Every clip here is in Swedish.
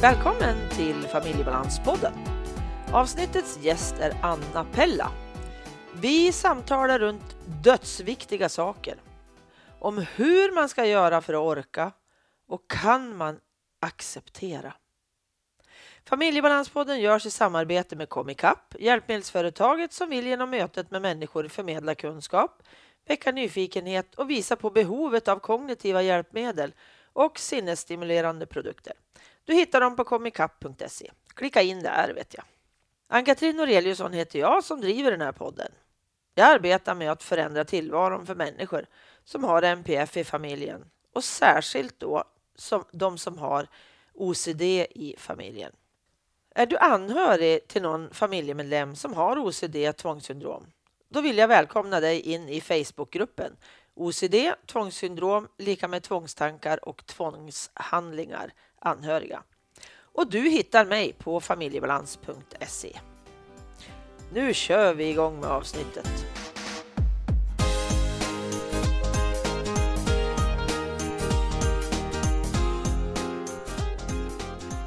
Välkommen till Familjebalanspodden. Avsnittets gäst är Anna Pella. Vi samtalar runt dödsviktiga saker. Om hur man ska göra för att orka och kan man acceptera. Familjebalanspodden görs i samarbete med Comicap, hjälpmedelsföretaget som vill genom mötet med människor förmedla kunskap, väcka nyfikenhet och visa på behovet av kognitiva hjälpmedel och sinnesstimulerande produkter. Du hittar dem på comicap.se. Klicka in där vet jag. Ann-Katrin Noreliusson heter jag som driver den här podden. Jag arbetar med att förändra tillvaron för människor som har NPF i familjen och särskilt då som de som har OCD i familjen. Är du anhörig till någon familjemedlem som har OCD tvångssyndrom? Då vill jag välkomna dig in i Facebookgruppen OCD, tvångssyndrom, lika med tvångstankar och tvångshandlingar anhöriga. Och du hittar mig på familjebalans.se. Nu kör vi igång med avsnittet.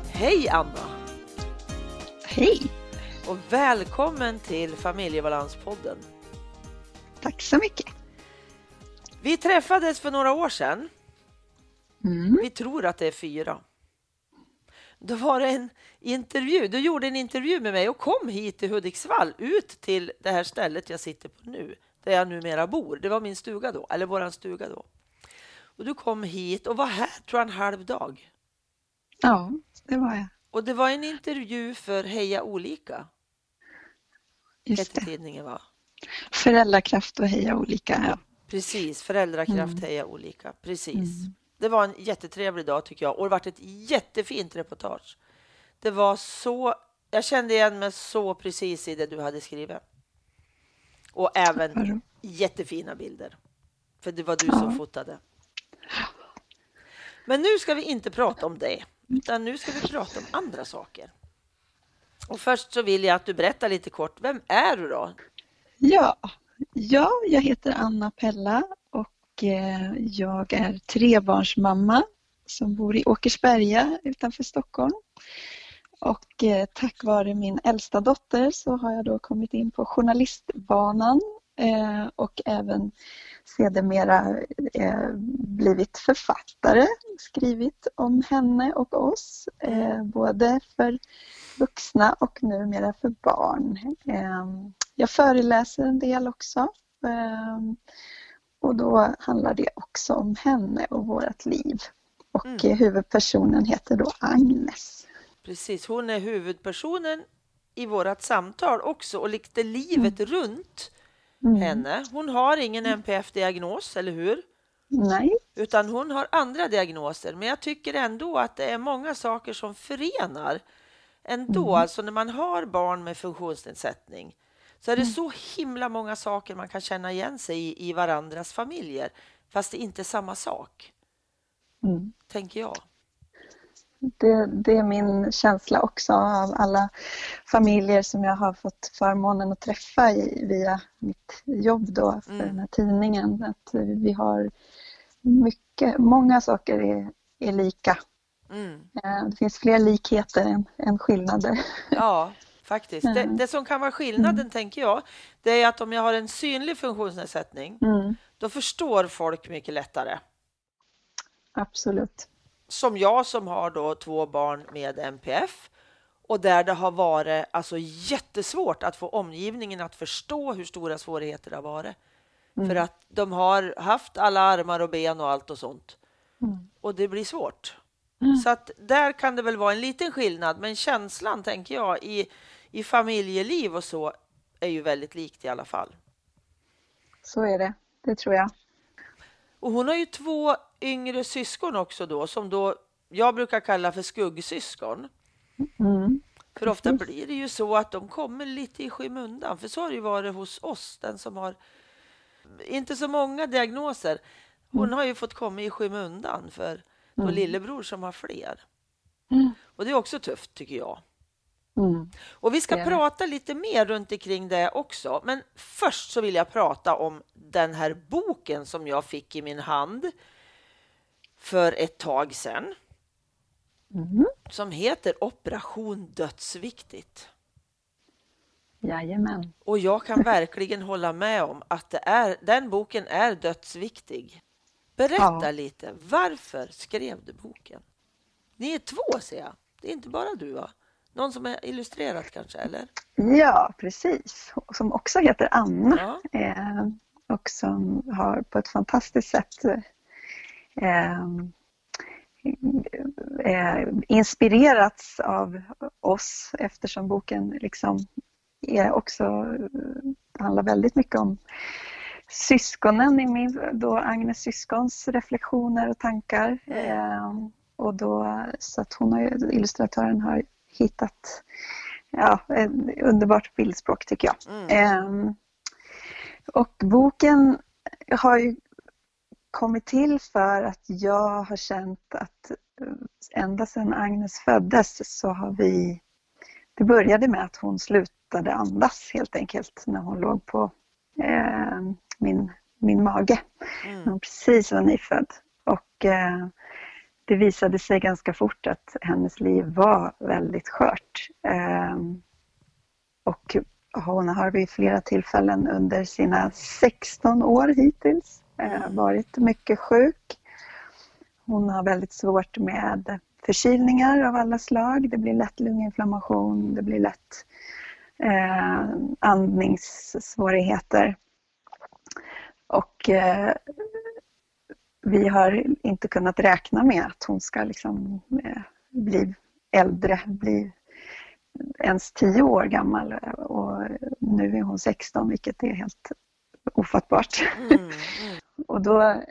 Hej Anna! Hej! Och välkommen till Familjebalanspodden. Tack så mycket. Vi träffades för några år sedan. Mm. Vi tror att det är fyra. Då var det en intervju. Du gjorde en intervju med mig och kom hit till Hudiksvall, ut till det här stället jag sitter på nu, där jag numera bor. Det var min stuga då, eller våran stuga då. Och du kom hit och var här, tror jag, en halv dag. Ja, det var jag. Och det var en intervju för Heja Olika. Just det. tidningen va? Föräldrakraft och heja olika. Ja. Precis, Föräldrakraft Mm. Heja Olika. Precis. Mm. Det var en jättetrevlig dag tycker jag och det var ett jättefint reportage. Det var så, jag kände igen mig så precis i det du hade skrivit. Och även jättefina bilder. För det var du som fotade. Men nu ska vi inte prata om det, utan nu ska vi prata om andra saker. Och först så vill jag att du berättar lite kort, vem är du då? Ja, ja, jag heter Anna Pella Eh, jag är trebarnsmamma som bor i Åkersberga utanför Stockholm. Och eh, tack vare min äldsta dotter så har jag då kommit in på journalistbanan eh, och även sedermera blivit författare, skrivit om henne och oss, både för vuxna och numera för barn. Jag föreläser en del också. Och då handlar det också om henne och vårt liv. Och Mm. eh, huvudpersonen heter då Agnes. Precis, hon är huvudpersonen i vårt samtal också och lite livet runt Mm. henne. Hon har ingen NPF-diagnos, eller hur? Nej, Utan hon har andra diagnoser. Men jag tycker ändå att det är många saker som förenar. Ändå, Mm. alltså när man har barn med funktionsnedsättning så är det så himla många saker man kan känna igen sig i, i varandras familjer. Fast det är inte samma sak, mm. tänker jag. det, det är min känsla också av alla familjer som jag har fått förmånen att träffa i, via mitt jobb då för Mm. den här tidningen. Att vi har mycket, många saker är, är lika. Mm. Eh, Det finns fler likheter än, än skillnader. Ja, faktiskt. Det, Mm. det som kan vara skillnaden, tänker jag, det är att om jag har en synlig funktionsnedsättning, Mm, då förstår folk mycket lättare. absolut. Som jag som har då två barn med NPF och där det har varit alltså jättesvårt att få omgivningen att förstå hur stora svårigheter det har varit. Mm. För att de har haft alla armar och ben och allt och sånt. Mm. Och det blir svårt. Mm. Så att där kan det väl vara en liten skillnad, men känslan tänker jag i, i familjeliv och så är ju väldigt likt i alla fall. Så är det, det tror jag. Och hon har ju två yngre syskon också då, som då jag brukar kalla för skuggsyskon. Mm. För ofta blir det ju så att de kommer lite i skymundan, för så har det ju varit hos oss, den som har inte så många diagnoser. Hon har ju fått komma i skymundan för då Mm. lillebror som har fler. Mm. Och det är också tufft tycker jag. Mm. Och vi ska det. prata lite mer runt omkring det också. Men först så vill jag prata om den här boken som jag fick i min hand för ett tag sedan. Mm. som heter Operation dödsviktigt. Jajamän. Och jag kan verkligen hålla med om att det är, den boken är dödsviktig. Berätta Ja. lite, varför skrev du boken? Ni är två ser jag, det är inte bara du va? Någon som är illustrerat kanske, eller? Ja, precis. Som också heter Anna. Ja. Eh, och som har på ett fantastiskt sätt eh, eh, inspirerats av oss eftersom boken liksom är också, handlar väldigt mycket om syskonen i min, då Agnes syskons reflektioner och tankar. Eh, och då, så att hon har, illustratören har hittat ja, ett underbart bildspråk tycker jag. Mm. Ehm, och boken har ju kommit till för att jag har känt att eh, ända sedan Agnes föddes så har vi... Det började med att hon slutade andas helt enkelt när hon låg på eh, min, min mage. När Mm. hon precis var nyfödd. Och eh, det visade sig ganska fort att hennes liv var väldigt skört. Eh, och hon har vid flera tillfällen under sina 16 år hittills eh, varit mycket sjuk. Hon har väldigt svårt med förkylningar av alla slag. Det blir lätt lunginflammation, det blir lätt eh, andningssvårigheter. Och eh, vi har inte kunnat räkna med att hon ska liksom, eh, bli äldre, bli ens 10 år gammal och nu är hon 16 vilket är helt ofattbart. Mm. Mm. Och då,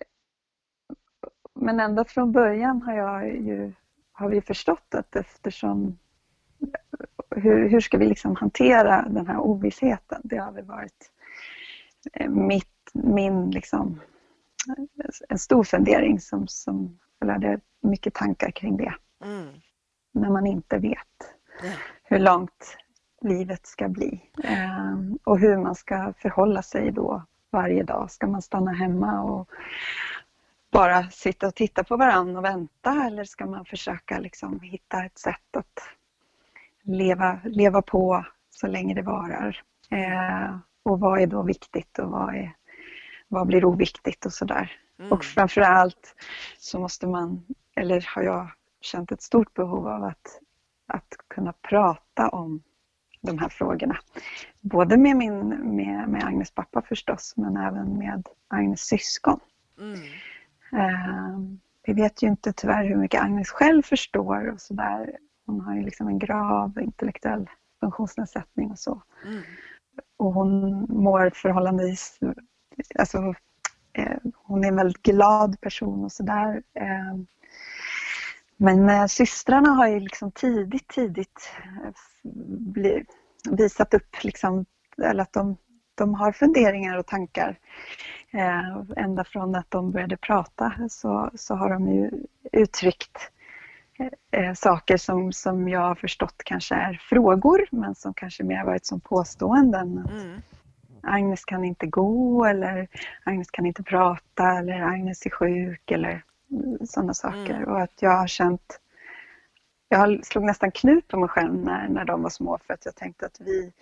men ända från början har, jag ju, har vi förstått att eftersom hur, hur ska vi liksom hantera den här ovissheten? Det har väl varit eh, mitt, min liksom, en stor fundering som, som hade mycket tankar kring det. Mm. När man inte vet Ja. hur långt livet ska bli eh, och hur man ska förhålla sig då varje dag. Ska man stanna hemma och bara sitta och titta på varandra och vänta eller ska man försöka liksom hitta ett sätt att leva, leva på så länge det varar? Eh, och vad är då viktigt och vad, är, vad blir oviktigt och sådär. Mm. Och framför allt så måste man, eller har jag känt ett stort behov av att, att kunna prata om de här frågorna. Både med, min, med, med Agnes pappa förstås, men även med Agnes syskon. Mm. Eh, vi vet ju inte tyvärr hur mycket Agnes själv förstår och sådär. Hon har ju liksom en grav intellektuell funktionsnedsättning och så. Mm. Och hon mår förhållandevis... Alltså, eh, hon är en väldigt glad person och sådär. Eh, men eh, systrarna har ju liksom tidigt, tidigt eh, bli, visat upp liksom, eller att de, de har funderingar och tankar. Eh, ända från att de började prata så, så har de ju uttryckt eh, eh saker som, som jag har förstått kanske är frågor men som kanske mer varit som påståenden. Att Mm. Agnes kan inte gå eller Agnes kan inte prata eller Agnes är sjuk eller sådana saker. Mm. Och att jag har känt jag slog nästan knut på mig själv när, när de var små för att jag tänkte att vi,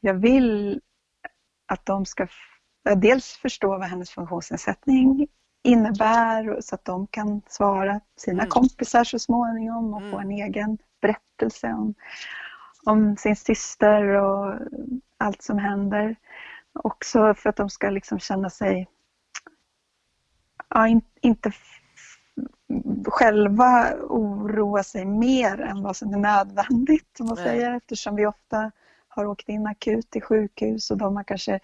jag vill att de ska dels förstå vad hennes funktionsnedsättning innebär så att de kan svara sina Mm. kompisar så småningom och få Mm. en egen berättelse om, om sin syster och allt som händer. Också för att de ska liksom känna sig ja, in, inte själva oroa sig mer än vad som är nödvändigt som man Nej. säger eftersom vi ofta har åkt in akut i sjukhus och de har kanske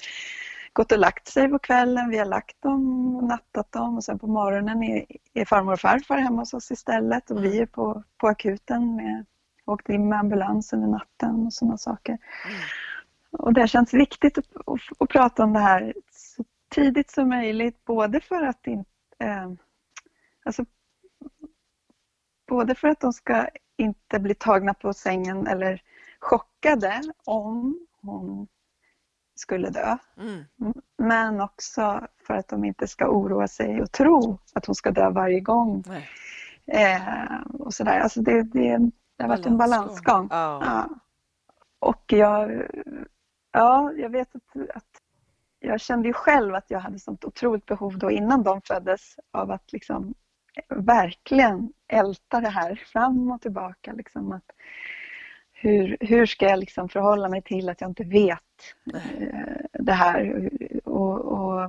gått och lagt sig på kvällen, vi har lagt dem och nattat dem och sen på morgonen är, är farmor och farfar hemma hos oss istället och vi är på, på akuten med åkt in med ambulans under natten och sådana saker. Mm. Och det känns viktigt att, att, att prata om det här så tidigt som möjligt, både för att in, eh, alltså, både för att de ska inte bli tagna på sängen eller chockade om hon skulle dö. Mm. Men också för att de inte ska oroa sig och tro att hon ska dö varje gång. Eh, och sådär. Alltså det, det, det har varit en balansgång. Ja. Ja. Och jag, ja, jag vet att, att jag kände ju själv att jag hade sånt otroligt behov då innan de föddes av att liksom eh, verkligen älta det här fram och tillbaka. Liksom att hur, hur ska jag liksom förhålla mig till att jag inte vet eh, det här? Och, och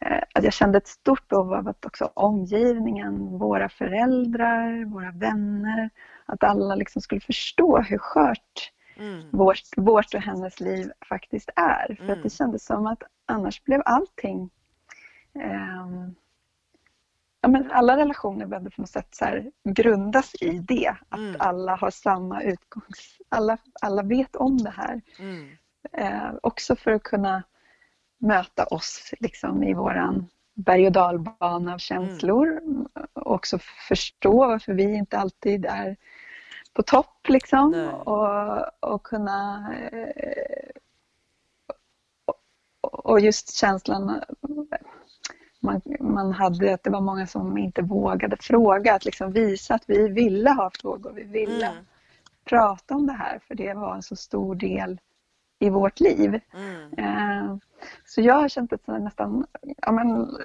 eh, att jag kände ett stort behov av att också omgivningen, våra föräldrar, våra vänner, att alla liksom skulle förstå hur skört Mm. vårt, vårt och hennes liv faktiskt är. För Mm. att det kändes som att annars blev allting ehm, ja, men alla relationer behövde på något sätt så här grundas i det. Att Mm. alla har samma utgångs... Alla, alla vet om det här. Mm. Eh, också för att kunna möta oss liksom, i våran berg och dalbana av känslor. Och också förstå varför vi inte alltid är på topp. Liksom. Nej. Och, och kunna... Eh, och- just känslan man, man hade att det var många som inte vågade fråga. Att liksom visa att vi ville ha frågor. Vi ville Mm. prata om det här för det var en så stor del i vårt liv. Mm. Eh, Så jag har känt ett nästan ja, men,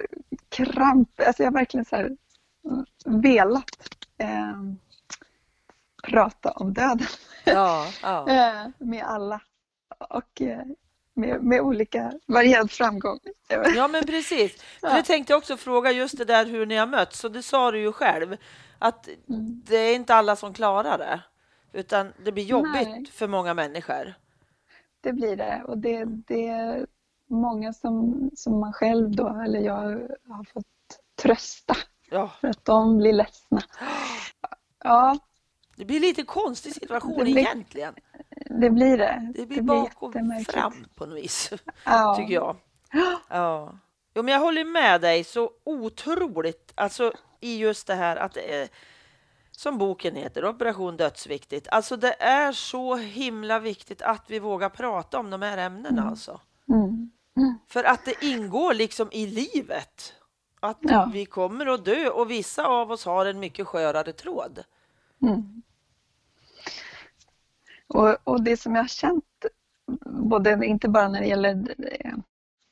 kramp. Alltså jag har verkligen så här, mm, velat eh, prata om döden Ja, ja. eh, med alla. Och eh, med, med olika varierad framgång. ja, men precis. Ja. det tänkte jag också fråga just det där hur ni har mötts. Och det sa du ju själv att Mm. det är inte alla som klarar det, utan det blir jobbigt Nej. för många människor. Det blir det. Och det, det är många som, som man själv då, eller jag har fått trösta Ja, för att de blir ledsna. Ja, det blir lite konstig situation Det blir- egentligen. det blir det. Det blir bak och fram på något vis, Ja. tycker jag. Ja. Jo, men jag håller med dig så otroligt, alltså i just det här att det är, som boken heter, Operation Dödsviktigt. Alltså det är så himla viktigt att vi vågar prata om de här ämnena alltså. Mm. För att det ingår liksom i livet. Att Ja. vi kommer att dö och vissa av oss har en mycket skörare tråd. Mm. Och, och det som jag har känt, både, inte bara när det gäller eh,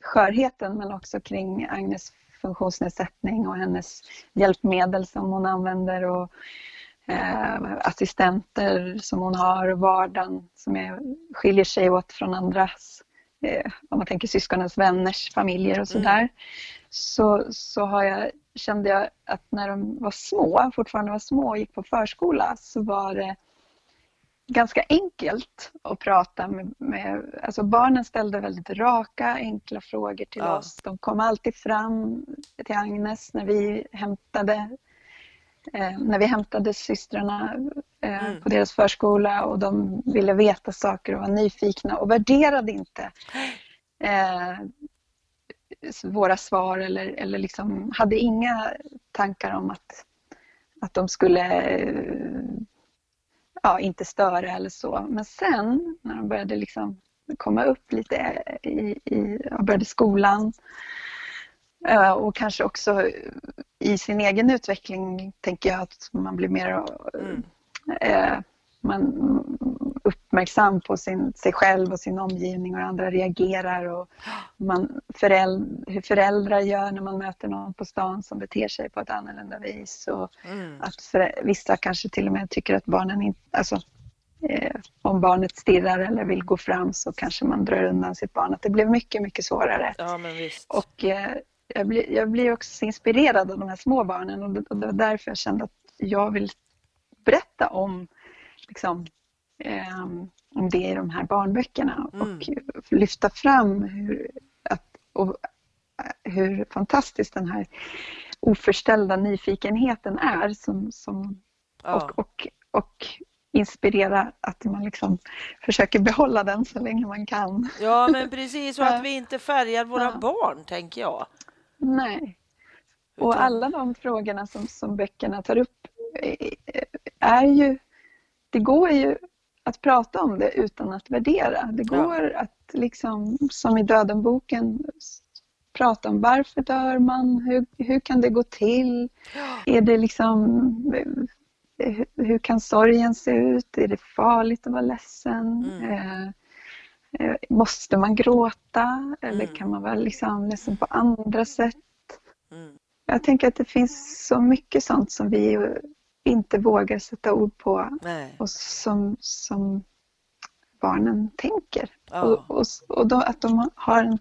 skörheten men också kring Agnes funktionsnedsättning och hennes hjälpmedel som hon använder och eh, assistenter som hon har och vardagen som är, skiljer sig åt från andras, eh, om man tänker syskonens vänners familjer och sådär. Så, så har jag, kände jag att när de var små, fortfarande var små och gick på förskola så var det ganska enkelt att prata med, med alltså barnen ställde väldigt raka, enkla frågor till Ja. oss. De kom alltid fram till Agnes när vi hämtade eh, när vi hämtade systrarna eh, Mm. på deras förskola och de ville veta saker och var nyfikna och värderade inte eh, våra svar eller, eller liksom hade inga tankar om att, att de skulle eh, ja, inte störa eller så. Men sen när de började liksom komma upp lite i, i och började skolan eh, och kanske också i sin egen utveckling tänker jag att man blir mer Mm. Man uppmärksam på sin, sig själv och sin omgivning och hur andra reagerar och man föräld, hur föräldrar gör när man möter någon på stan som beter sig på ett annorlunda vis och Mm. att för, vissa kanske till och med tycker att barnen inte, alltså eh, om barnet stirrar eller vill gå fram så kanske man drar undan sitt barn. Att det blev mycket, mycket svårare. Ja. Och eh, jag, blir, jag blir också så inspirerad av de här små barnen och det, och det var därför jag kände att jag vill berätta om, liksom, ehm, om det i de här barnböckerna Mm. och lyfta fram hur, att, och, eh, hur fantastisk den här oförställda nyfikenheten är som, som, Ja. och, och, och inspirera att man liksom försöker behålla den så länge man kan. ja, men precis. Och att vi inte färgar våra Ja. barn, tänker jag. Nej. Och alla de frågorna som, som böckerna tar upp eh, är ju, det går ju att prata om det utan att värdera. Det Ja. går att liksom, som i Dödenboken, prata om varför dör man? Hur, hur kan det gå till? Är det liksom hur kan sorgen se ut? Är det farligt att vara ledsen? Mm. Eh, eh, måste man gråta eller Mm. kan man vara liksom ledsen på andra sätt? Mm. Jag tänker att det finns så mycket sånt som vi inte vågar sätta ord på Nej. och som, som barnen tänker. Ja. Och, och, och då, att de har en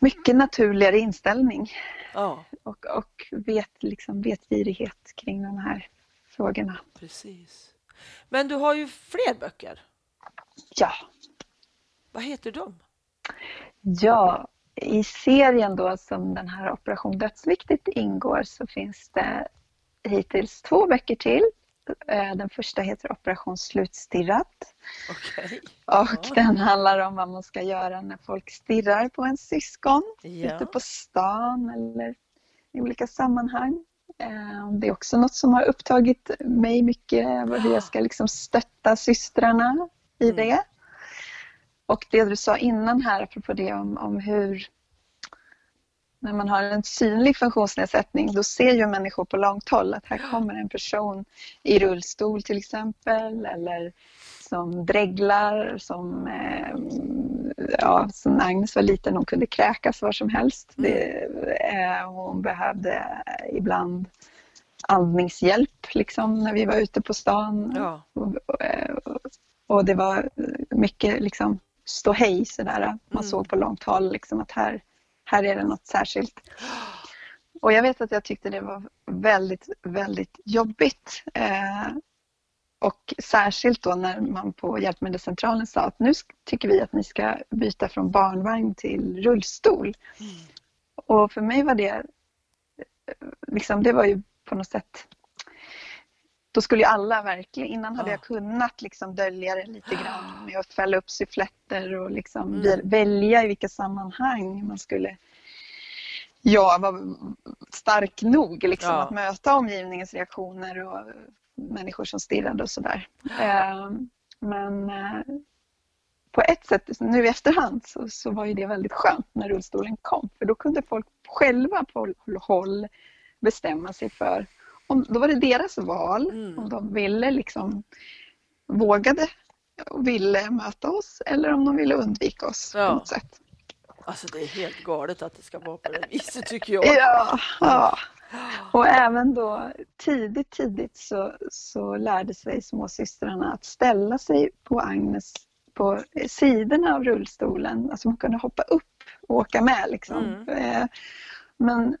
mycket naturligare inställning ja, och, och vet, liksom, vetgirighet kring de här frågorna. precis. Men du har ju fler böcker. Ja, Vad heter de? ja, i serien då som den här Operation Dödsviktigt ingår så finns det hittills två böcker till. Eh, Den första heter Operation Slutstirrat Okej. och Ja. den handlar om vad man ska göra när folk stirrar på en syskon Ja. ute på stan eller i olika sammanhang. Eh, Det är också något som har upptagit mig mycket, hur jag ska liksom stötta systrarna i Mm. det. Och det du sa innan här, apropå det om, om hur när man har en synlig funktionsnedsättning då ser ju människor på långt håll att här kommer en person i rullstol till exempel eller som dreglar, som, eh, ja, som Agnes var liten, hon kunde kräkas var som helst. Det, eh, hon behövde ibland andningshjälp liksom, när vi var ute på stan. Ja. Och, och, eh, och det var mycket liksom ståhej sådär. Man Mm. såg på långt håll liksom att här, här är det något särskilt. Och jag vet att jag tyckte det var väldigt, väldigt jobbigt. Eh, och särskilt då när man på Hjälpmedelscentralen sa att nu tycker vi att ni ska byta från barnvagn till rullstol. Mm. Och för mig var det, eh, liksom, det var ju på något sätt då skulle ju alla verkligen, innan hade Ja. jag kunnat liksom dölja det lite grann med att fälla upp suffletter och liksom Mm. väl- välja i vilka sammanhang man skulle ja, vara stark nog liksom, Ja. att möta omgivningens reaktioner och människor som stirrade och sådär. Eh, Men eh, på ett sätt, nu i efterhand, så, så var ju det väldigt skönt när rullstolen kom. För då kunde folk själva på håll bestämma sig för, om, då var det deras val, Mm. om de ville liksom, vågade och ville möta oss eller om de ville undvika oss Ja. på något sätt. Alltså det är helt galet att det ska vara på det viset tycker jag. Ja, ja. Och även då tidigt, tidigt så, så lärde sig småsystrarna att ställa sig på Agnes på sidorna av rullstolen. Alltså man kunde hoppa upp och åka med liksom. Mm. Eh, Men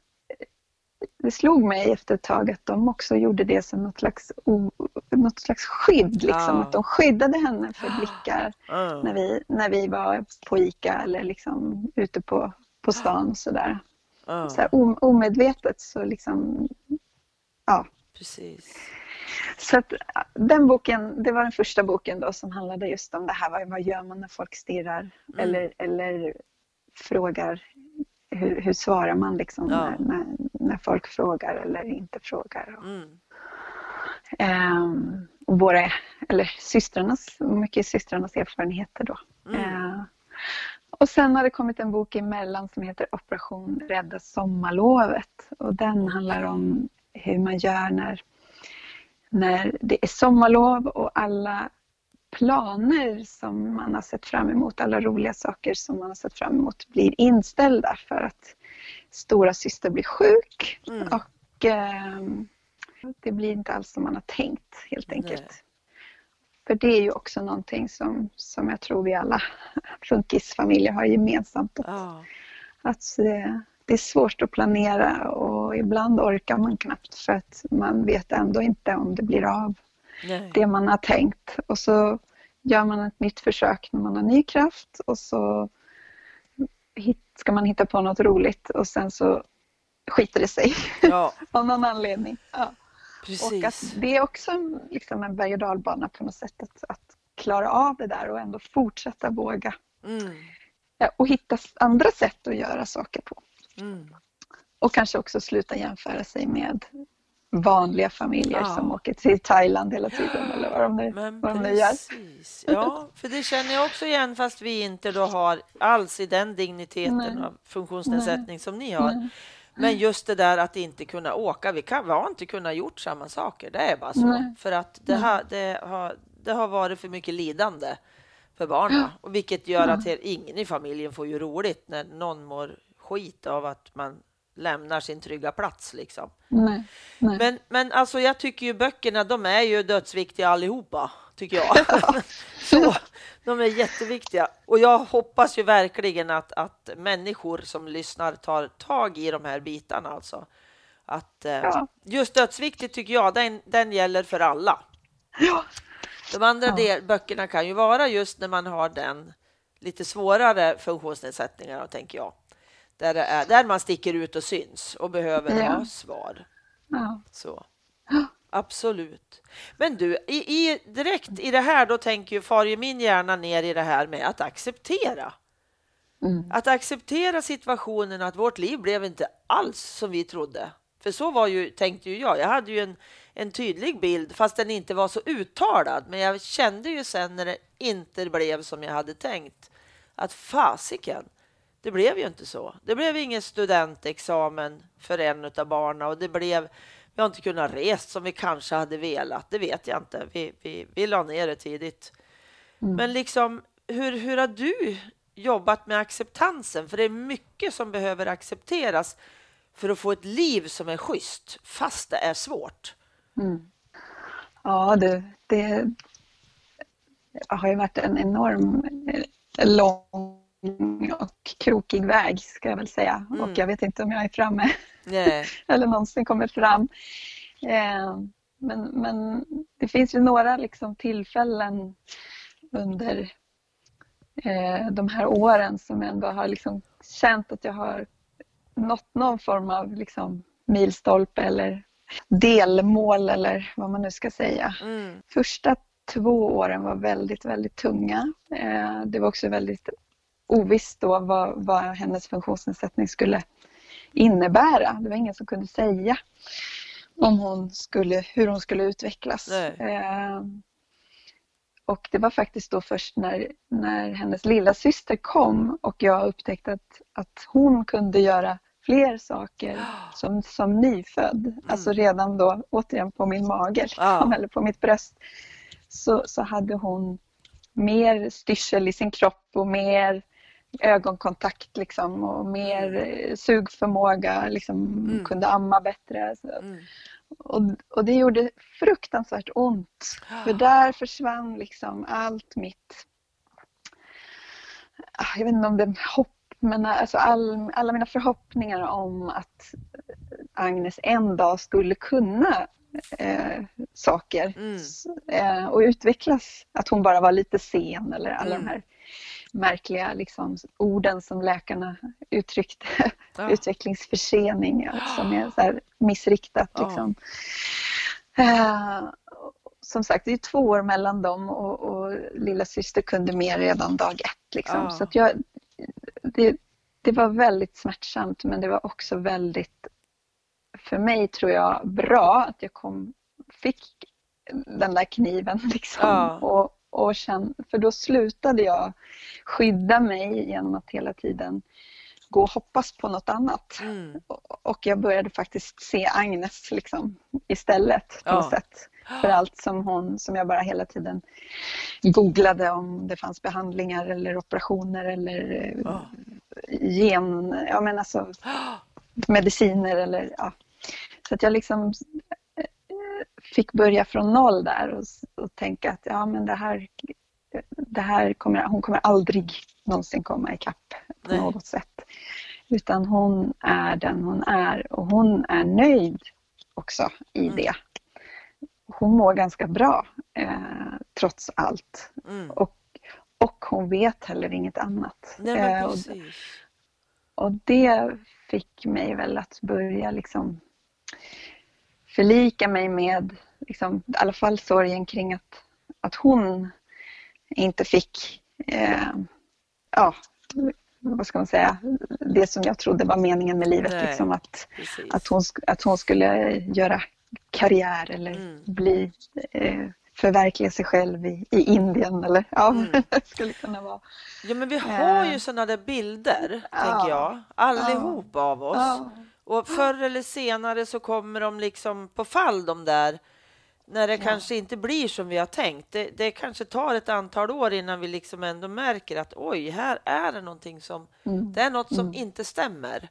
det slog mig efter ett tag att de också gjorde det som något slags, o, något slags skydd. Liksom. Ja. Att de skyddade henne för blickar när Mm. vi, när vi var på ICA eller liksom ute på, på stan och sådär Mm. så här, om- omedvetet så liksom, ja. Precis. Så att den boken, det var den första boken då som handlade just om det här, vad, vad gör man när folk stirrar? Mm. Eller, eller frågar, hur, hur svarar man liksom Ja. när, när, när folk frågar eller inte frågar? Och, Mm. ehm, och våra, eller systrarnas, mycket systrarnas erfarenheter då. Mm. Eh, och sen har det kommit en bok emellan som heter Operation Rädda sommarlovet. Och den handlar om hur man gör när, när det är sommarlov och alla planer som man har sett fram emot, alla roliga saker som man har sett fram emot blir inställda för att stora syster blir sjuk Mm. och ehm, det blir inte alls som man har tänkt helt enkelt. Nej. För det är ju också någonting som, som jag tror vi alla funkisfamiljer har gemensamt. Att, Ja. att eh, det är svårt att planera och ibland orkar man knappt för att man vet ändå inte om det blir av Nej. det man har tänkt. Och så gör man ett nytt försök när man har ny kraft och så ska man hitta på något roligt och sen så skiter det sig Ja, av någon anledning. Ja. Och precis. att det är också en- liksom en berg och dalbana på något sätt att, att klara av det där och ändå fortsätta våga Mm. Och hitta andra sätt att göra saker på. Mm. Och kanske också sluta jämföra sig med vanliga familjer ja. som åker till Thailand hela tiden eller vad de nu, Men vad de nu gör. Ja, för det känner jag också igen fast vi inte då har alls i den digniteten Nej. av funktionsnedsättning Nej. som ni har. Nej. Men just det där att inte kunna åka. Vi, kan, vi har inte kunnat gjort samma saker. Det är bara så. För att det, här, det, har, det har varit för mycket lidande för barnen. Och vilket gör att ingen i familjen får ju roligt när någon mår skit av att man lämnar sin trygga plats. Liksom. Nej, nej. Men, men alltså, jag tycker ju böckerna, de är ju dödsviktiga allihopa, tycker jag. Så, de är jätteviktiga. Och jag hoppas ju verkligen att, att människor som lyssnar tar tag i de här bitarna. Alltså. Att, eh, ja. Just dödsviktigt tycker jag, den, den gäller för alla. Ja. De andra ja. del, böckerna kan ju vara just när man har den lite svårare funktionsnedsättningarna, tänker jag. Där, är, där man sticker ut och syns och behöver ja. ha svar. Ja. Så. Absolut. Men du, i, i, direkt i det här då tänker ju far ju min hjärna ner i det här med att acceptera. Mm. Att acceptera situationen att vårt liv blev inte alls som vi trodde. För så var ju, tänkte ju jag. Jag hade ju en, en tydlig bild fast den inte var så uttalad. Men jag kände ju sen när det inte blev som jag hade tänkt att fasiken, det blev ju inte så. Det blev ingen studentexamen för en av barnen och det blev vi har inte kunnat resa som vi kanske hade velat. Det vet jag inte. Vi, vi, vi la ner det tidigt. Mm. Men liksom, hur, hur har du jobbat med acceptansen? För det är mycket som behöver accepteras för att få ett liv som är schysst, fast det är svårt. Mm. Ja, det, det har ju varit en enorm eh, lång och krokig väg ska jag väl säga. Mm. Och jag vet inte om jag är framme eller någonsin kommer fram. Eh, men, men det finns ju några liksom tillfällen under eh, de här åren som ändå har liksom känt att jag har nått någon form av liksom milstolpe eller delmål eller vad man nu ska säga. Mm. Första två åren var väldigt, väldigt tunga. Eh, det var också väldigt ovisst då vad, vad hennes funktionsnedsättning skulle innebära. Det var ingen som kunde säga om hon skulle, hur hon skulle utvecklas. Eh, och det var faktiskt då först när, när hennes lilla syster kom och jag upptäckte att, att hon kunde göra fler saker som, som nyfödd. Mm. Alltså redan då, återigen på min mage ah. eller på mitt bröst, så, så hade hon mer styrsel i sin kropp och mer ögonkontakt liksom och mer mm. eh, sugförmåga, liksom, mm. kunde amma bättre. Mm. Och, och det gjorde fruktansvärt ont. För där försvann liksom allt mitt, ah, jag vet inte om det är hopp, men alltså all, alla mina förhoppningar om att Agnes en dag skulle kunna eh, saker mm. eh, och utvecklas. Att hon bara var lite sen eller alla mm. de här märkliga liksom, orden som läkarna uttryckte. Ja. Utvecklingsförsening som är så missriktat. Ja. Liksom. Uh, som sagt, det är två år mellan dem och, och lilla syster kunde mer redan dag ett. Liksom. Ja. Så att jag, det, det var väldigt smärtsamt men det var också väldigt, för mig tror jag, bra att jag kom, fick den där kniven. Liksom, ja. och, och känn, för då slutade jag skydda mig genom att hela tiden gå och hoppas på något annat. Mm. Och jag började faktiskt se Agnes liksom, istället på ja. sätt. För allt som hon, som jag bara hela tiden googlade om det fanns behandlingar eller operationer eller ja. gen, ja men alltså mediciner eller ja. Så att jag liksom fick börja från noll där och, och tänka att ja, men det här, det här kommer, hon kommer aldrig någonsin komma ikapp på Nej. något sätt. Utan hon är den hon är och hon är nöjd också i mm. det. Hon mår ganska bra eh, trots allt. Mm. Och, och hon vet heller inget annat. Nej, eh, och, och det fick mig väl att börja liksom förlika mig med liksom, i alla fall sorgen kring att, att hon inte fick eh, ja, vad ska man säga, det som jag trodde var meningen med livet. liksom, att, att, hon, att hon skulle göra karriär eller mm. bli eh, förverkliga sig själv i, i Indien eller ja, mm. skulle kunna vara. Ja, men vi har ju sådana där bilder, ja. tänker jag, allihop ja. av oss. Ja. Och förr eller senare så kommer de liksom på fall, de där, när det ja. kanske inte blir som vi har tänkt. Det, det kanske tar ett antal år innan vi liksom ändå märker att oj, här är det någonting som, mm. det är något som mm. inte stämmer.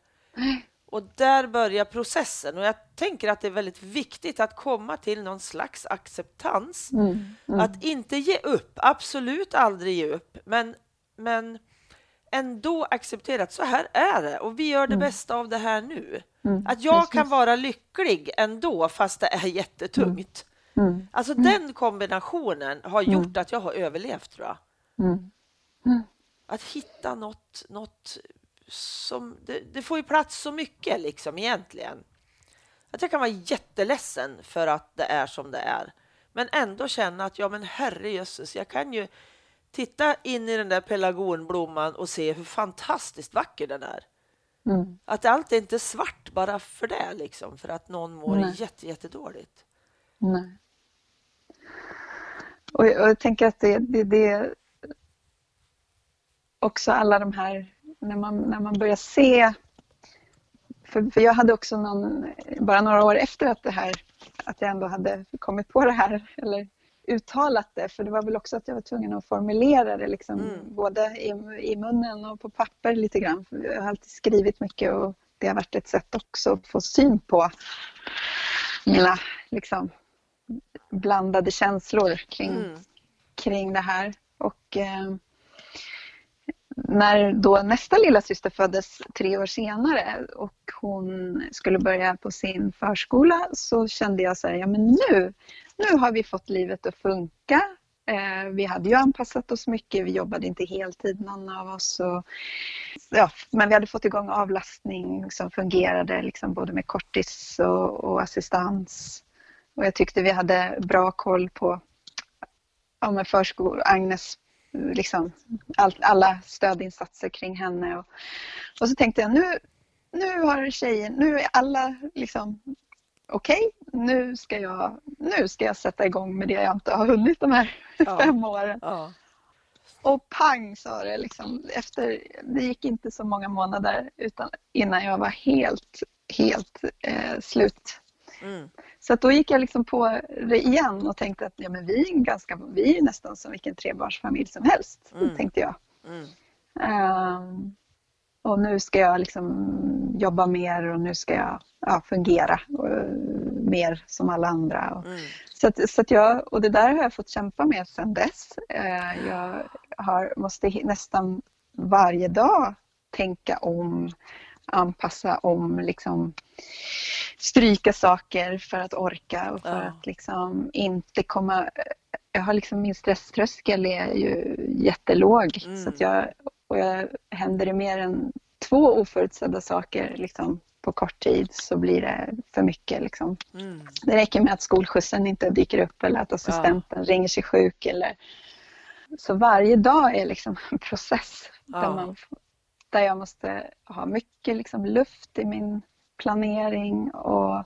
Och där börjar processen. Och jag tänker att det är väldigt viktigt att komma till någon slags acceptans. Mm, mm. Att inte ge upp, absolut aldrig ge upp, men, men ändå acceptera att så här är det och vi gör det mm. bästa av det här nu. Mm, att jag precis. kan vara lycklig ändå fast det är jättetungt. Mm, mm. Alltså den kombinationen har gjort att jag har överlevt tror jag. Att hitta något, något som, det, det, får ju plats så mycket liksom egentligen. Att jag kan vara jätteledsen för att det är som det är. Men ändå känna att ja men herrejösses, jag kan ju titta in i den där pelargonblomman och se hur fantastiskt vacker den är. Mm. Att allt är inte svart bara för det, liksom, för att någon mår Nej. jätte, jättedåligt. Nej. Och jag, och jag tänker att det, det, det också alla de här när man, när man börjar se för, för jag hade också någon, bara några år efter att det här, att jag ändå hade kommit på det här, eller uttalat det, för det var väl också att jag var tvungen att formulera det liksom, mm. både i, i munnen och på papper lite grann. För jag har alltid skrivit mycket och det har varit ett sätt också att få syn på mina liksom, blandade känslor kring, mm. kring det här. Och eh, när då nästa lilla syster föddes tre år senare och hon skulle börja på sin förskola så kände jag så här, ja men nu, nu har vi fått livet att funka. Eh, vi hade ju anpassat oss mycket, vi jobbade inte heltid någon av oss. Och, ja, men vi hade fått igång avlastning som fungerade liksom både med kortis och, och assistans. Och jag tyckte vi hade bra koll på ja, med förskol Agnes liksom, all, alla stödinsatser kring henne. Och, och så tänkte jag nu, nu har tjejen, nu är alla liksom okej, okay, nu, ska jag, nu ska jag sätta igång med det jag inte har hunnit de här ja. fem åren. Ja. Och pang sa det liksom. Efter, det gick inte så många månader utan, innan jag var helt, helt eh, slut. Mm. Så då gick jag liksom på det igen och tänkte att ja, men vi, är ganska, vi är nästan som vilken trebarnsfamilj som helst, mm. tänkte jag. Mm. Um, och nu ska jag liksom jobba mer och nu ska jag ja, fungera och, mer som alla andra. Och, mm. så att, så att jag, och det där har jag fått kämpa med sedan dess. Uh, jag har, måste nästan varje dag tänka om, anpassa om, liksom, stryka saker för att orka och för ja. att liksom inte komma... Jag har liksom, min stresströskel är ju jättelåg mm. så att jag, och jag, händer det mer än två oförutsedda saker liksom, på kort tid så blir det för mycket. Liksom. Mm. Det räcker med att skolskjutsen inte dyker upp eller att assistenten ja. ringer sig sjuk. Eller... Så varje dag är liksom en process ja. där, man, där jag måste ha mycket liksom, luft i min planering och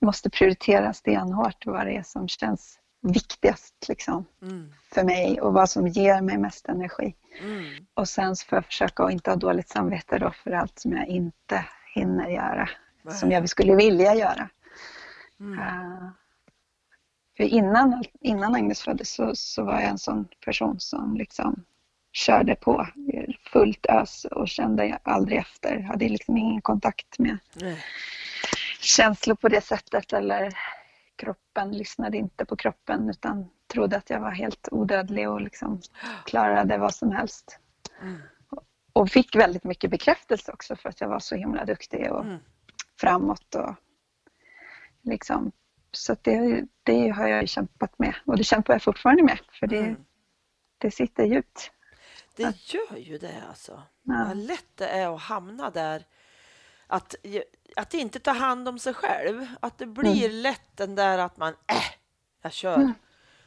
måste prioritera stenhårt vad det är som känns viktigast liksom, mm. för mig och vad som ger mig mest energi. Mm. Och sen får jag försöka att inte ha dåligt samvete då för allt som jag inte hinner göra, Nej. som jag skulle vilja göra. Mm. Uh, för innan, innan Agnes föddes så, så var jag en sån person som liksom körde på fullt ös och kände aldrig efter. Hade liksom ingen kontakt med Nej. känslor på det sättet eller kroppen, lyssnade inte på kroppen utan trodde att jag var helt odödlig och liksom klarade vad som helst. Mm. Och fick väldigt mycket bekräftelse också för att jag var så himla duktig och mm. framåt. Och liksom, så det, det har jag kämpat med och det kämpar jag fortfarande med för det, mm. det sitter djupt. Det gör ju det alltså. Ja. Vad lätt det är att hamna där. Att, att inte ta hand om sig själv. Att det blir mm. lätt den där att man, äh, jag kör. Mm.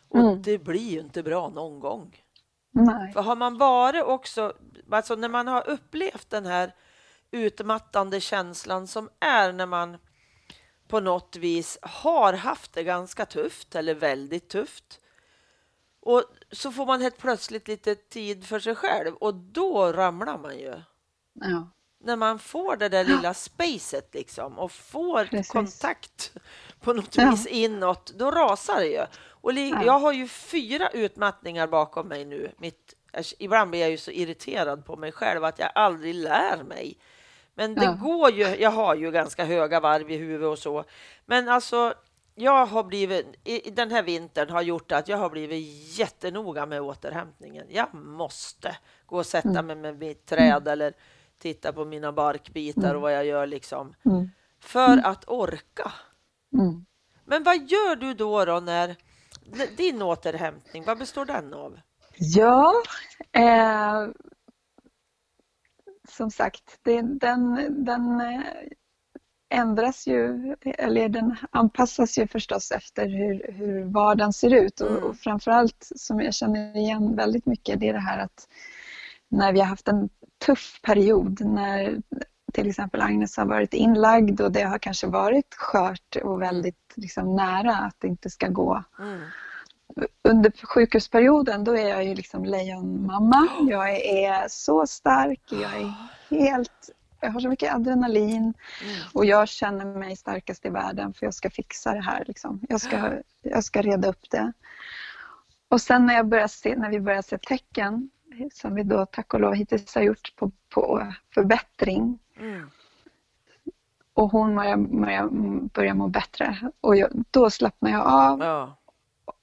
Och mm. det blir ju inte bra någon gång. Nej. För har man varit också, alltså när man har upplevt den här utmattande känslan som är när man på något vis har haft det ganska tufft eller väldigt tufft. Och så får man helt plötsligt lite tid för sig själv och då ramlar man ju. Ja. När man får det där lilla spacet liksom och får Precis. kontakt på något Ja. vis inåt, då rasar det ju. Och jag har ju fyra utmattningar bakom mig nu. Mitt, ibland blir jag ju så irriterad på mig själv att jag aldrig lär mig. Men det Ja. går ju, jag har ju ganska höga varv i huvudet och så. Men alltså, jag har blivit, i, den här vintern har gjort att jag har blivit jättenoga med återhämtningen. Jag måste gå och sätta Mm. mig med mitt träd eller titta på mina barkbitar och vad jag gör liksom. Mm. För att orka. Mm. Men vad gör du då, då när din återhämtning, vad består den av? Ja, eh, som sagt, det, den, den eh, ändras ju, eller den anpassas ju förstås efter hur, hur vardagen ser ut. Och, Mm. och framförallt som jag känner igen väldigt mycket, det är det här att när vi har haft en tuff period, när till exempel Agnes har varit inlagd och det har kanske varit skört och väldigt liksom, nära att det inte ska gå Mm. under sjukhusperioden då är jag ju liksom lejonmamma. Jag är så stark, jag är helt... Jag har så mycket adrenalin Mm. och jag känner mig starkast i världen för jag ska fixa det här. Liksom. Jag, ska, jag ska reda upp det. Och sen när, jag börjar se, när vi börjar se tecken, som vi då tack och lov hittills har gjort på, på förbättring Mm. och hon börjar, börjar må bättre och jag, då slappnar jag av Ja.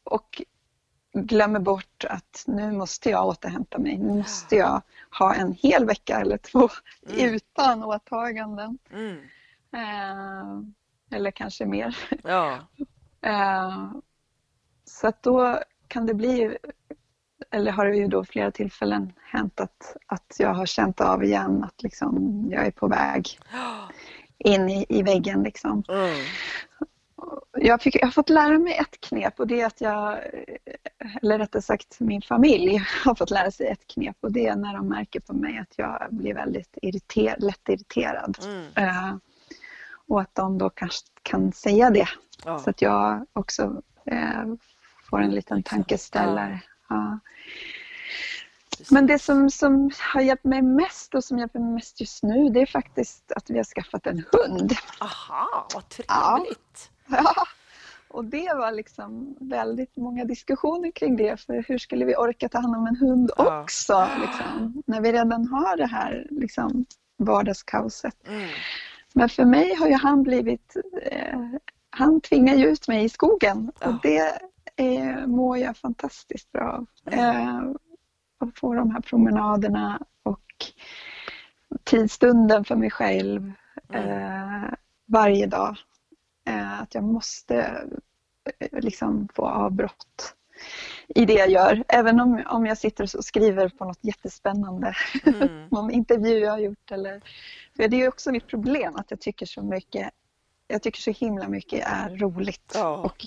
och glömmer bort att nu måste jag återhämta mig. Nu måste jag ha en hel vecka eller två Mm. utan åtaganden. Mm. Eh, eller kanske mer. Ja. Eh, så att då kan det bli, eller har det ju då flera tillfällen hänt att, att jag har känt av igen att liksom jag är på väg in i, i väggen. Liksom. Mm. Jag, fick, jag har fått lära mig ett knep och det är att jag, eller rättare sagt min familj har fått lära sig ett knep och det är när de märker på mig att jag blir väldigt irriter, lätt irriterad. Mm. Eh, och att de då kanske kan säga det Ja. så att jag också eh, får en liten tankeställare. Ja. Men det som, som har hjälpt mig mest och som hjälper mig mest just nu det är faktiskt att vi har skaffat en hund. Aha, vad Ja. trevligt. Ja, och det var liksom väldigt många diskussioner kring det. För hur skulle vi orka ta hand om en hund Ja. också? Liksom, när vi redan har det här liksom, vardagskaoset. Mm. Men för mig har ju han blivit... Eh, han tvingar ju ut mig i skogen Ja. och det eh, mår jag fantastiskt bra av. Eh, att få de här promenaderna och tidsstunden för mig själv Mm. eh, varje dag. Eh, att jag måste eh, liksom få avbrott i det jag gör. Även om, om jag sitter och skriver på något jättespännande, Mm. någon intervju jag har gjort. Eller, för det är också mitt problem att jag tycker så mycket jag tycker så himla mycket är roligt. Ja. Och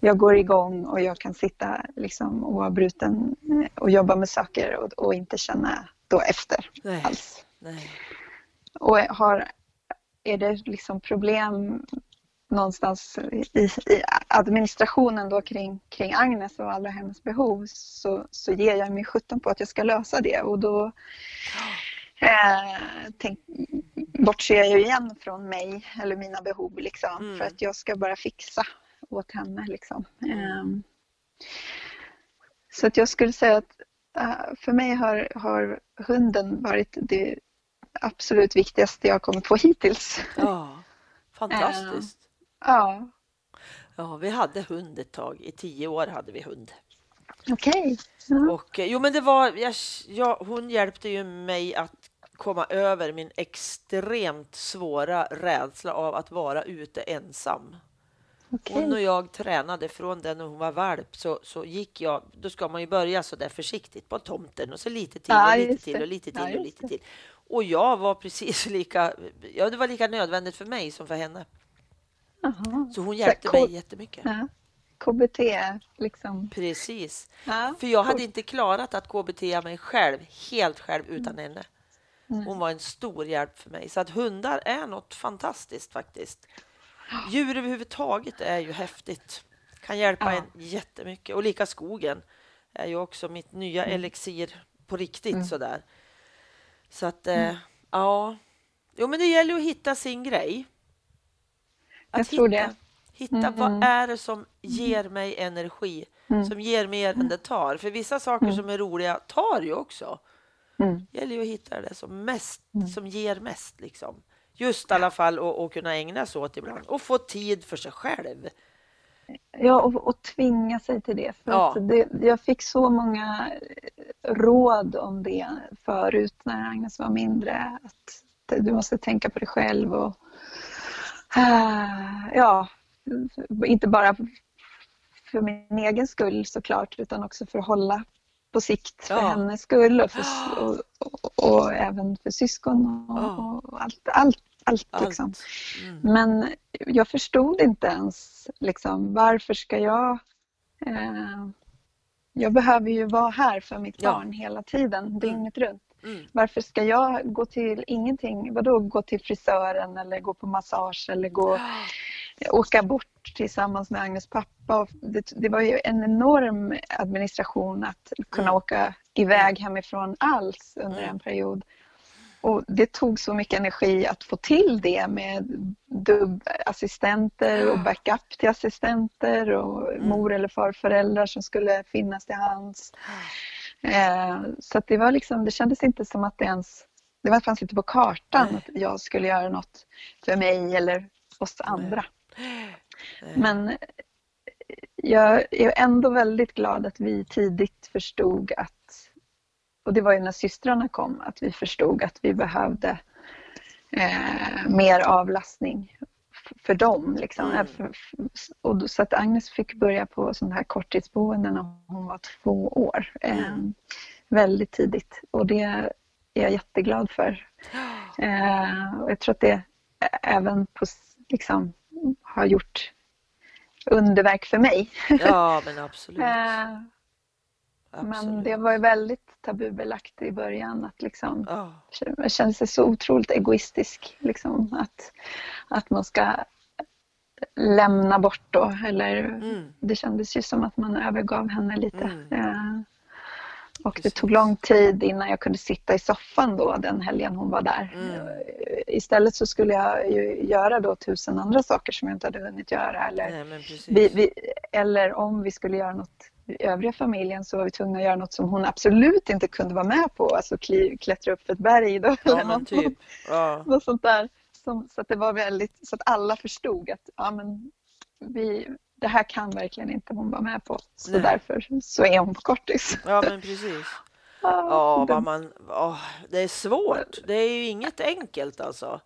jag går igång och jag kan sitta liksom oavbruten eh, och jobba med saker och, och inte känna då efter Nej. alls. Nej. Och har, är det liksom problem någonstans i, i administrationen då kring, kring Agnes och alla hennes behov så, så ger jag mig sjutton på att jag ska lösa det och då eh, tänk, bortser jag ju igen från mig eller mina behov liksom Mm. för att jag ska bara fixa åt henne liksom. Ehm, så att jag skulle säga att eh, för mig har, har hunden varit det absolut viktigaste jag kommit på hittills. Ja, fantastiskt. Ja, Ja, vi hade hund ett tag. I tio år hade vi hund. okej. Ja. Och, eh, jo, men det var, jag, jag, hon hjälpte ju mig att komma över min extremt svåra rädsla av att vara ute ensam. Okej. Hon och jag tränade från den när hon var valp så, så gick jag, då ska man ju börja så där försiktigt på tomten och så lite till och lite till och lite till Ja, och just lite till. Och jag var precis lika, ja det var lika nödvändigt för mig som för henne. Aha. Så hon hjälpte cool. mig jättemycket. Ja. KBT liksom. Precis. Ja. För jag hade inte klarat att KBT mig själv, helt själv utan henne. Mm. Hon var en stor hjälp för mig. Så att hundar är något fantastiskt faktiskt. Djur överhuvudtaget är ju häftigt. Kan hjälpa Ja. en jättemycket. Och lika skogen är ju också mitt nya Mm. elixir på riktigt Mm. sådär. Så att, eh, ja. Jo, men det gäller att hitta sin grej. Jag tror hitta, det. Hitta Mm. vad är det som ger mig energi, Mm. som ger mer än det tar. För vissa saker Mm. som är roliga tar ju också. Mm. Gäller ju att hitta det som mest, Mm. som ger mest liksom. Just i alla fall att kunna ägna sig åt ibland och få tid för sig själv. Ja, och, och tvinga sig till det. För Ja. det, jag fick så många eh, råd om det förut när Agnes var mindre. Att du måste tänka på dig själv och ah, ja, inte bara för min egen skull såklart utan också för att hålla på sikt för Ja. hennes skull och, för, och, och, och även för syskon och, Ja. och allt, allt, allt, Allt. liksom. Mm. Men jag förstod inte ens liksom, varför ska jag... Eh, jag behöver ju vara här för mitt Ja. barn hela tiden, dygnet runt. Mm. Varför ska jag gå till ingenting? Vadå gå till frisören eller gå på massage eller gå, åka bort tillsammans med Agnes pappa? Det, det var ju en enorm administration att kunna Mm. åka iväg hemifrån alls under Mm. en period. Och det tog så mycket energi att få till det med dubbassistenter och backup till assistenter och Mm. mor eller farföräldrar som skulle finnas till hands. Eh, så det var liksom, det kändes inte som att det ens, det fanns inte på kartan att jag skulle göra något för mig eller oss andra. Eh, Men jag är ändå väldigt glad att vi tidigt förstod att, och det var ju när systrarna kom, att vi förstod att vi behövde eh, mer avlastning för dem. Liksom. Mm. Och så att Agnes fick börja på sån här korttidsboende när hon var två år. Eh, Mm. Väldigt tidigt och det är jag jätteglad för. Eh, och jag tror att det även på, liksom, har gjort underverk för mig. Ja, men absolut. Eh, absolut. men det var ju väldigt tabubelagt i början att liksom, Ja. jag kände sig så otroligt egoistisk. Liksom, att, att man ska lämna bort då. Eller, Mm. Det kändes ju som att man övergav henne lite. Mm. Eh, och det tog lång tid innan jag kunde sitta i soffan då den helgen hon var där. Mm. Istället så skulle jag ju göra då tusen andra saker som jag inte hade hunnit göra. Eller, Nej, vi, vi, eller om vi skulle göra något i övriga familjen så var vi tvungna att göra något som hon absolut inte kunde vara med på. Alltså kli, klättra upp för ett berg då, ja, eller något, typ. Ja. något sånt där. Som, så att det var väldigt, så att alla förstod att ja, men vi, det här kan verkligen inte hon vara med på. Så Nej. därför så är hon kortis. ja, men precis. Ja, det- vad man... åh, det är svårt. Det är ju inget enkelt alltså.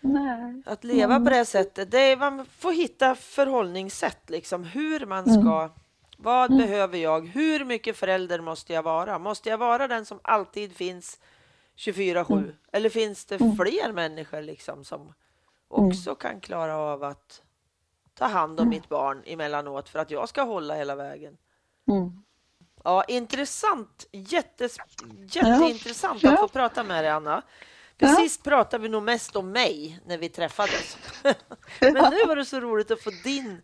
Nej. Att leva Mm. på det sättet. Det är, man får hitta förhållningssätt liksom. Hur man Mm. ska... Vad Mm. behöver jag? Hur mycket förälder måste jag vara? Måste jag vara den som alltid finns 24-7? Mm. Eller finns det Mm. fler människor liksom som också kan klara av att ta hand om Mm. mitt barn emellanåt för att jag ska hålla hela vägen? Mm. Ja, intressant. Jättes, jätteintressant Ja. att få prata med dig, Anna. För Ja. Pratade vi nog mest om mig när vi träffades. Men nu var det så roligt att få din,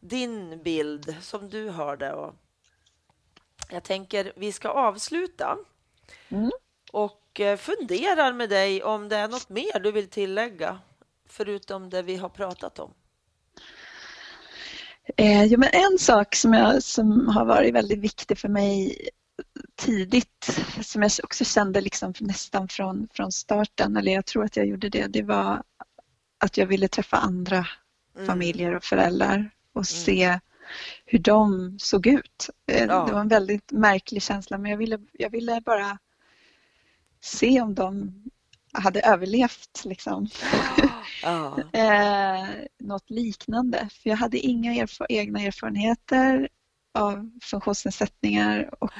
din bild som du hörde. Och jag tänker vi ska avsluta Mm. och eh, funderar med dig om det är något mer du vill tillägga förutom det vi har pratat om. Eh, ja, men en sak som, jag, som har varit väldigt viktig för mig tidigt, som jag också kände liksom nästan från, från starten, eller jag tror att jag gjorde det, det var att jag ville träffa andra Mm. familjer och föräldrar och se hur de såg ut. Eh, Ja. Det var en väldigt märklig känsla men jag ville, jag ville bara se om de hade överlevt liksom. Ja. eh, något liknande. För jag hade inga erf- egna erfarenheter av funktionsnedsättningar och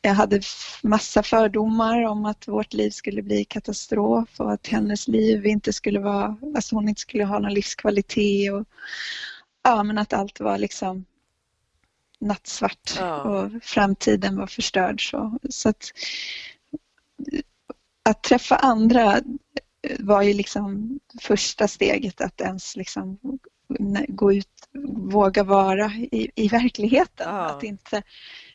jag hade massa fördomar om att vårt liv skulle bli katastrof och att hennes liv inte skulle vara, alltså hon inte skulle ha någon livskvalitet och ja men att allt var liksom nattsvart Ja. och framtiden var förstörd så. så att, att träffa andra var ju liksom första steget att ens liksom gå ut, våga vara i, i verkligheten. Ja. Att inte,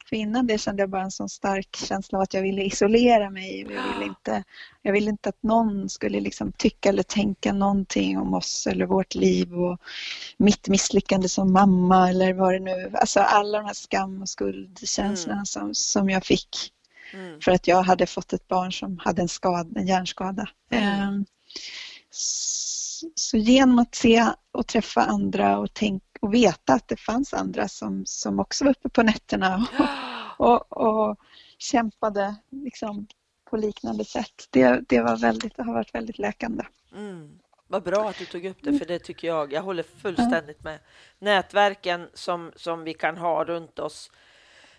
för innan det kände jag bara en sån stark känsla av att jag ville isolera mig. Jag ville inte, jag ville inte att någon skulle liksom tycka eller tänka någonting om oss eller vårt liv och mitt misslyckande som mamma eller vad det nu Alltså alla de här skam och skuldkänslorna mm. som, som jag fick mm. för att jag hade fått ett barn som hade en, skada, en hjärnskada. Mm. Um, så genom att se och träffa andra och, tänk, och veta att det fanns andra som, som också var uppe på nätterna och, och, och kämpade liksom på liknande sätt. Det, det, var väldigt, det har varit väldigt läkande. Mm. Vad bra att du tog upp det, för det tycker jag. Jag håller fullständigt med. Nätverken som, som vi kan ha runt oss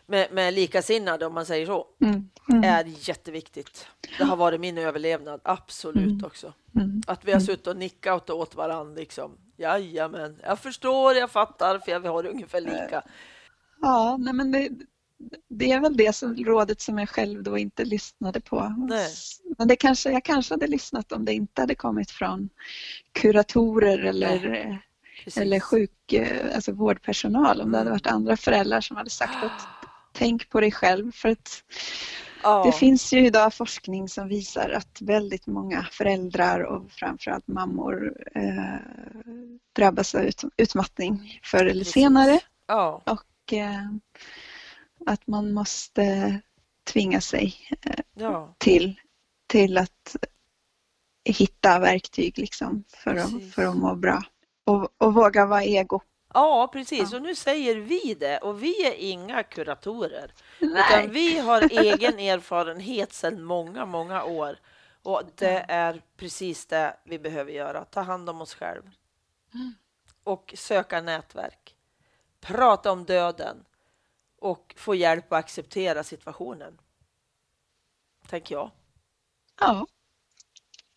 med, med likasinnade, om man säger så, mm. Mm. är jätteviktigt. Det har varit min överlevnad, absolut mm. också. Mm. Att vi har mm. suttit och nickat åt varandra. Liksom. Jajamän, jag förstår, jag fattar, för vi har ungefär lika. Ja, nej men det, det är väl det som, rådet som jag själv då inte lyssnade på. Nej. Men det kanske, jag kanske hade lyssnat om det inte hade kommit från kuratorer eller, eller sjuk, alltså vårdpersonal. Om det hade varit andra föräldrar som hade sagt att tänk på dig själv. För att ja. Det finns ju idag forskning som visar att väldigt många föräldrar och framförallt mammor eh, drabbas av ut, utmattning förr eller senare. Ja. Och eh, att man måste tvinga sig eh, ja. till, till att hitta verktyg liksom för, att, för att må bra. Och, och våga vara ego. Ja, precis. Ja. Och nu säger vi det. Och vi är inga kuratorer. Nej. Utan vi har egen erfarenhet sedan många, många år. Och det är precis det vi behöver göra. Ta hand om oss själva. Mm. Och söka nätverk. Prata om döden. Och få hjälp att acceptera situationen. Tänker jag. Ja.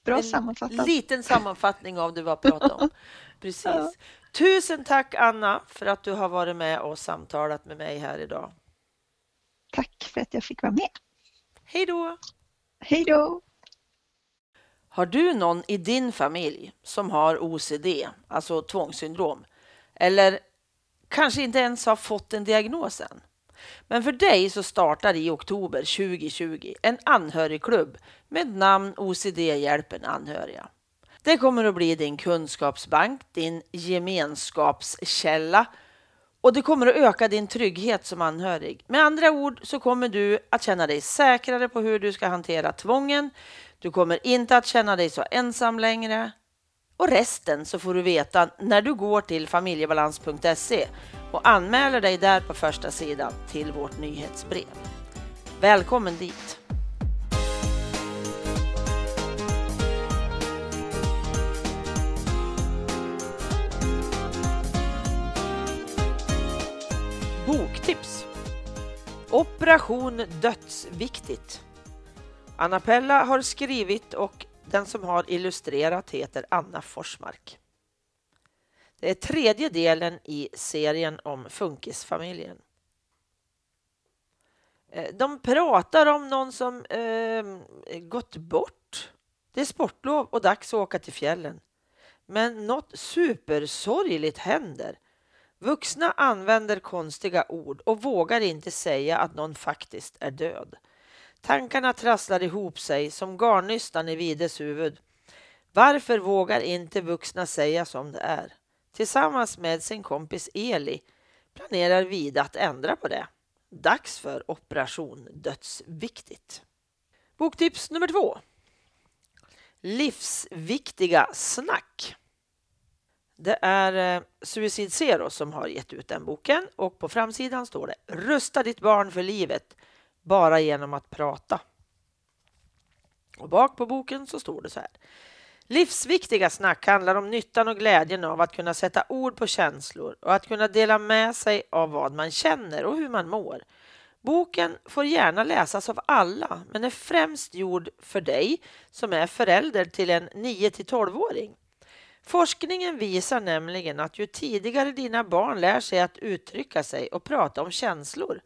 Bra en sammanfattat. liten sammanfattning av det vi har pratat om. Precis. Ja. Tusen tack Anna för att du har varit med och samtalat med mig här idag. Tack för att jag fick vara med. Hej då! Hej då! Har du någon i din familj som har OCD, alltså tvångssyndrom, eller kanske inte ens har fått en diagnos än? Men för dig så startar i oktober 2020 en anhörigklubb med namn OCD hjälpen anhöriga. Det kommer att bli din kunskapsbank, din gemenskapskälla och det kommer att öka din trygghet som anhörig. Med andra ord så kommer du att känna dig säkrare på hur du ska hantera tvången. Du kommer inte att känna dig så ensam längre. Och resten så får du veta när du går till familjebalans.se och anmäler dig där på första sidan till vårt nyhetsbrev. Välkommen dit! Boktips! Operation Dödsviktigt. Anna Pella har skrivit och den som har illustrerat heter Anna Forsmark. Det är tredje delen i serien om funkisfamiljen. Eh, de pratar om någon som eh, gått bort. Det är sportlov och dags att åka till fjällen. Men något supersorgligt händer. Vuxna använder konstiga ord och vågar inte säga att någon faktiskt är död. Tankarna trasslar ihop sig som garnnystan i Vides huvud. Varför vågar inte vuxna säga som det är? Tillsammans med sin kompis Eli planerar Vida att ändra på det. Dags för Operation Dödsviktigt. Boktips nummer två. Livsviktiga snack. Det är Suicid Suicide Zero som har gett ut den boken och på framsidan står det Rusta ditt barn för livet bara genom att prata. Och bak på boken så står det så här. Livsviktiga snack handlar om nyttan och glädjen av att kunna sätta ord på känslor och att kunna dela med sig av vad man känner och hur man mår. Boken får gärna läsas av alla, men är främst gjord för dig som är förälder till en 9 till 12-åring. Forskningen visar nämligen att ju tidigare dina barn lär sig att uttrycka sig och prata om känslor,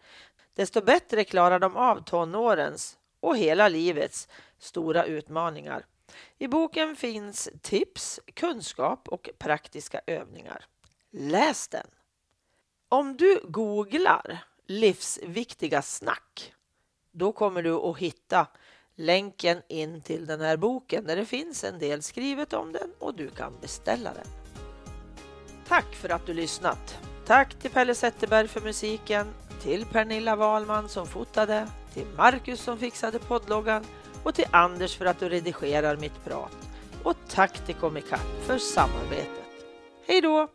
desto bättre klarar de av tonårens och hela livets stora utmaningar. I boken finns tips, kunskap och praktiska övningar. Läs den! Om du googlar livsviktiga snack, då kommer du att hitta länken in till den här boken där det finns en del skrivet om den och du kan beställa den. Tack för att du lyssnat! Tack till Pelle Zetterberg för musiken, till Pernilla Wahlman som fotade, till Marcus som fixade poddloggan och till Anders för att du redigerar mitt prat. Och tack till Comicap för samarbetet. Hej då!